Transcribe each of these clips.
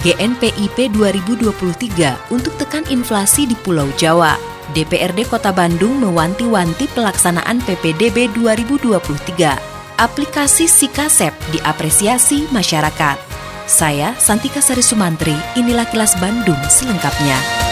GNPIP 2023 untuk tekan inflasi di Pulau Jawa. DPRD Kota Bandung mewanti-wanti pelaksanaan PPDB 2023. Aplikasi Sikasep diapresiasi masyarakat. Saya Santika Sari Sumantri, inilah kilas Bandung selengkapnya.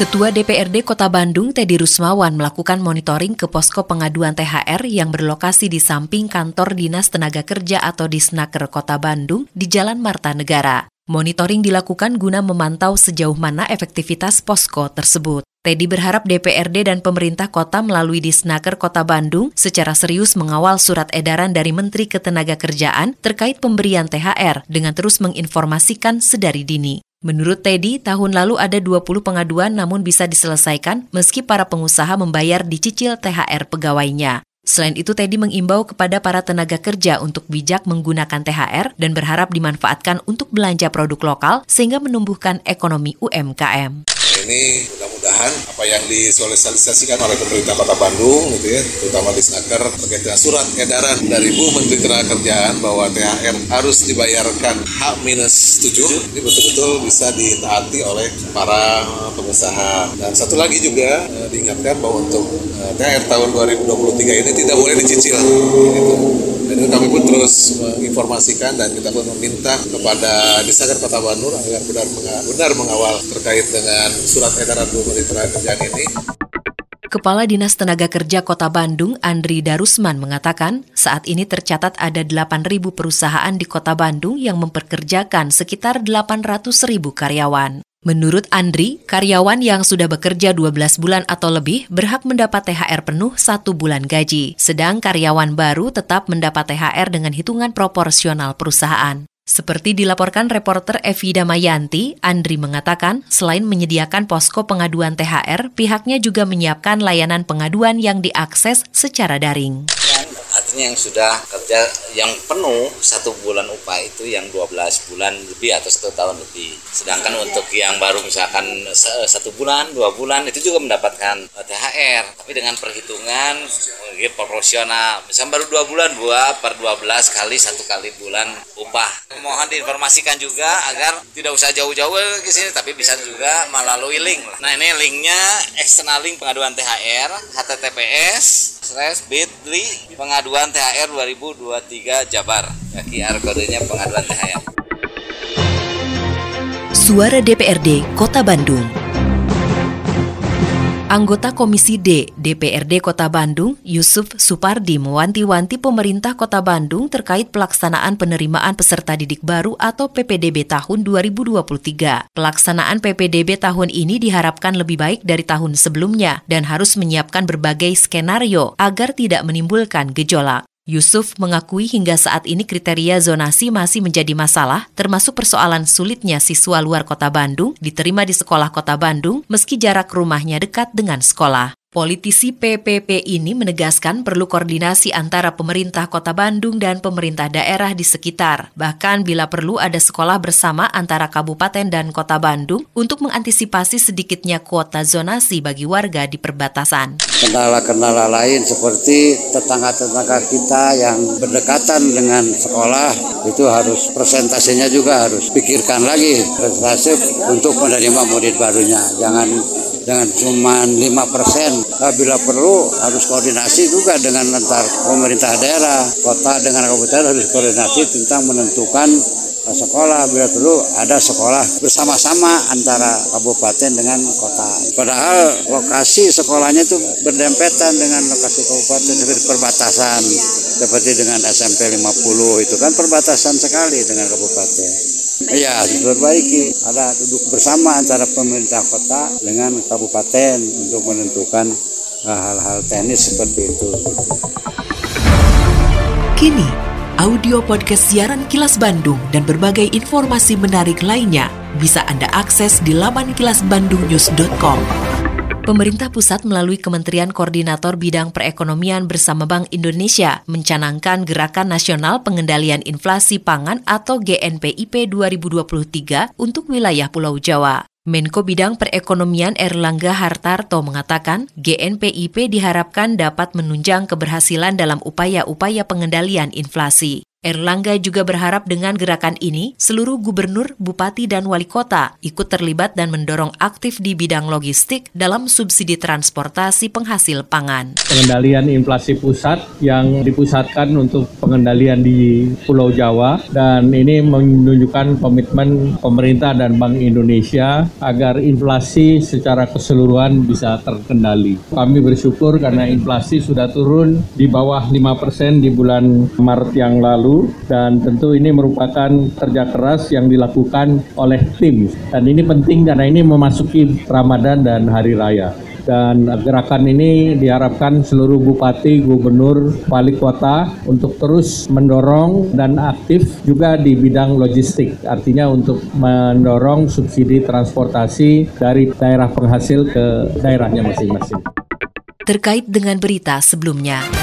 Ketua DPRD Kota Bandung, Teddy Rusmawan, melakukan monitoring ke posko pengaduan THR yang berlokasi di samping kantor Dinas Tenaga Kerja atau Disnaker Kota Bandung di Jalan Marta Negara. Monitoring dilakukan guna memantau sejauh mana efektivitas posko tersebut. Teddy berharap DPRD dan pemerintah kota melalui Disnaker Kota Bandung secara serius mengawal surat edaran dari Menteri Ketenagakerjaan terkait pemberian THR dengan terus menginformasikan sedari dini. Menurut Teddy, tahun lalu ada 20 pengaduan namun bisa diselesaikan meski para pengusaha membayar dicicil THR pegawainya. Selain itu, Teddy mengimbau kepada para tenaga kerja untuk bijak menggunakan THR dan berharap dimanfaatkan untuk belanja produk lokal sehingga menumbuhkan ekonomi UMKM. ini mudah-mudahan apa yang disosialisasikan oleh pemerintah Kota Bandung gitu ya, terutama di Snaker terkait dengan surat edaran dari Bu Menteri Ketenagakerjaan bahwa THR harus dibayarkan H-7 ini betul-betul bisa ditaati oleh para pengusaha. Dan satu lagi juga eh, diingatkan bahwa untuk eh, THR tahun 2023 ini tidak boleh dicicil gitu. Dan kami pun terus menginformasikan dan kita pun meminta kepada Disnaker Kota Bandung agar benar, benar mengawal terkait dengan surat edaran Bu Ketenagakerjaan ini. Kepala Dinas Tenaga Kerja Kota Bandung, Andri Darusman, mengatakan saat ini tercatat ada 8.000 perusahaan di Kota Bandung yang memperkerjakan sekitar 800.000 karyawan. Menurut Andri, karyawan yang sudah bekerja 12 bulan atau lebih berhak mendapat THR penuh satu bulan gaji, sedang karyawan baru tetap mendapat THR dengan hitungan proporsional perusahaan. Seperti dilaporkan reporter Evi Damayanti, Andri mengatakan selain menyediakan posko pengaduan THR, pihaknya juga menyiapkan layanan pengaduan yang diakses secara daring. Artinya yang sudah kerja yang penuh satu bulan upah itu yang 12 bulan lebih atau satu tahun lebih. Sedangkan untuk yang baru misalkan satu bulan dua bulan itu juga mendapatkan eh, THR tapi dengan perhitungan eh, proporsional. Misalnya baru dua bulan dua per 12 kali satu kali bulan upah. Mohon diinformasikan juga agar tidak usah jauh-jauh ke sini tapi bisa juga melalui link. Nah ini linknya eksternal link pengaduan THR https slash bit.ly pengaduan THR 2023 Jabar ya, QR kodenya pengaduan THR Suara DPRD Kota Bandung. Anggota Komisi D DPRD Kota Bandung, Yusuf Supardi mewanti-wanti pemerintah Kota Bandung terkait pelaksanaan penerimaan peserta didik baru atau PPDB tahun 2023. Pelaksanaan PPDB tahun ini diharapkan lebih baik dari tahun sebelumnya dan harus menyiapkan berbagai skenario agar tidak menimbulkan gejolak. Yusuf mengakui hingga saat ini kriteria zonasi masih menjadi masalah, termasuk persoalan sulitnya siswa luar kota Bandung diterima di sekolah kota Bandung meski jarak rumahnya dekat dengan sekolah. Politisi PPP ini menegaskan perlu koordinasi antara pemerintah kota Bandung dan pemerintah daerah di sekitar. Bahkan bila perlu ada sekolah bersama antara kabupaten dan kota Bandung untuk mengantisipasi sedikitnya kuota zonasi bagi warga di perbatasan. kendala-kendala lain seperti tetangga-tetangga kita yang berdekatan dengan sekolah itu harus presentasinya juga harus pikirkan lagi presentasi untuk menerima murid barunya jangan jangan cuma 5% Nah, bila perlu harus koordinasi juga dengan antar pemerintah daerah kota dengan kabupaten harus koordinasi tentang menentukan eh, sekolah bila perlu ada sekolah bersama-sama antara kabupaten dengan kota. Padahal lokasi sekolahnya itu berdempetan dengan lokasi kabupaten seperti perbatasan seperti dengan SMP 50 itu kan perbatasan sekali dengan kabupaten. Iya, diperbaiki. Ada duduk bersama antara pemerintah kota dengan kabupaten untuk menentukan eh, hal-hal teknis seperti itu. Kini, audio podcast siaran Kilas Bandung dan berbagai informasi menarik lainnya bisa Anda akses di laman kilasbandungnews.com. Pemerintah pusat melalui Kementerian Koordinator Bidang Perekonomian bersama Bank Indonesia mencanangkan Gerakan Nasional Pengendalian Inflasi Pangan atau GNPIP 2023 untuk wilayah Pulau Jawa. Menko Bidang Perekonomian Erlangga Hartarto mengatakan, GNPIP diharapkan dapat menunjang keberhasilan dalam upaya-upaya pengendalian inflasi. Erlangga juga berharap dengan gerakan ini, seluruh gubernur, bupati, dan wali kota ikut terlibat dan mendorong aktif di bidang logistik dalam subsidi transportasi penghasil pangan. Pengendalian inflasi pusat yang dipusatkan untuk pengendalian di Pulau Jawa dan ini menunjukkan komitmen pemerintah dan Bank Indonesia agar inflasi secara keseluruhan bisa terkendali. Kami bersyukur karena inflasi sudah turun di bawah 5% di bulan Maret yang lalu dan tentu ini merupakan kerja keras yang dilakukan oleh tim dan ini penting karena ini memasuki Ramadan dan hari raya dan gerakan ini diharapkan seluruh bupati, gubernur, wali kota untuk terus mendorong dan aktif juga di bidang logistik. Artinya untuk mendorong subsidi transportasi dari daerah penghasil ke daerahnya masing-masing. Terkait dengan berita sebelumnya.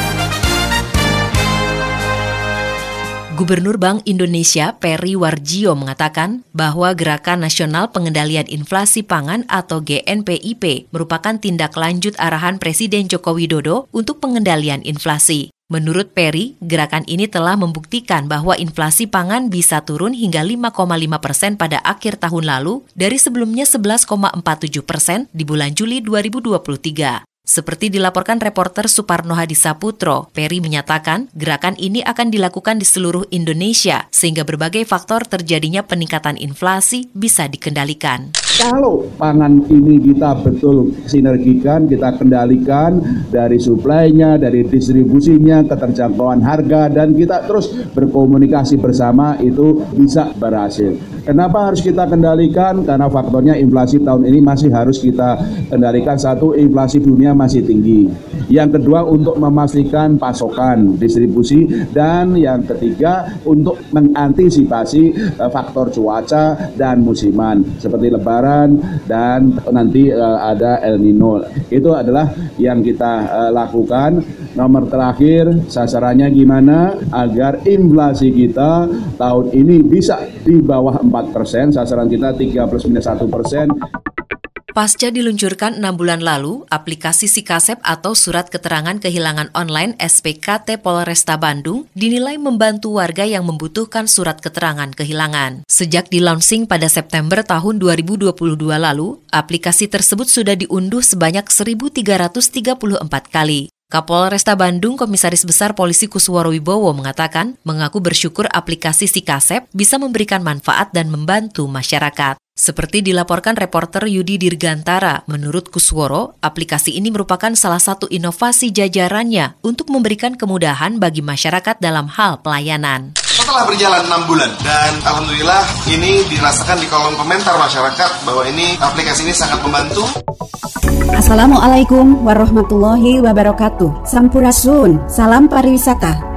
Gubernur Bank Indonesia Peri Warjio mengatakan bahwa Gerakan Nasional Pengendalian Inflasi Pangan atau GNPIP merupakan tindak lanjut arahan Presiden Joko Widodo untuk pengendalian inflasi. Menurut Peri, gerakan ini telah membuktikan bahwa inflasi pangan bisa turun hingga 5,5 persen pada akhir tahun lalu dari sebelumnya 11,47 persen di bulan Juli 2023. Seperti dilaporkan reporter Suparno Hadi Saputro, Peri menyatakan gerakan ini akan dilakukan di seluruh Indonesia sehingga berbagai faktor terjadinya peningkatan inflasi bisa dikendalikan. Kalau pangan ini kita betul sinergikan, kita kendalikan dari suplainya, dari distribusinya, keterjangkauan harga, dan kita terus berkomunikasi bersama itu bisa berhasil. Kenapa harus kita kendalikan? Karena faktornya inflasi tahun ini masih harus kita kendalikan. Satu, inflasi dunia masih tinggi. Yang kedua untuk memastikan pasokan, distribusi dan yang ketiga untuk mengantisipasi uh, faktor cuaca dan musiman seperti lebaran dan nanti uh, ada El Nino. Itu adalah yang kita uh, lakukan. Nomor terakhir sasarannya gimana agar inflasi kita tahun ini bisa di bawah 4%, sasaran kita 3 plus minus 1 persen. Pasca diluncurkan enam bulan lalu, aplikasi Sikasep atau Surat Keterangan Kehilangan Online SPKT Polresta Bandung dinilai membantu warga yang membutuhkan surat keterangan kehilangan. Sejak di-launching pada September tahun 2022 lalu, aplikasi tersebut sudah diunduh sebanyak 1.334 kali. Kapolresta Bandung Komisaris Besar Polisi Kusworo Wibowo mengatakan mengaku bersyukur aplikasi Sikasep bisa memberikan manfaat dan membantu masyarakat. Seperti dilaporkan reporter Yudi Dirgantara, menurut Kusworo, aplikasi ini merupakan salah satu inovasi jajarannya untuk memberikan kemudahan bagi masyarakat dalam hal pelayanan. Setelah berjalan 6 bulan dan alhamdulillah ini dirasakan di kolom komentar masyarakat bahwa ini aplikasi ini sangat membantu. Assalamualaikum warahmatullahi wabarakatuh. Sampurasun, salam pariwisata.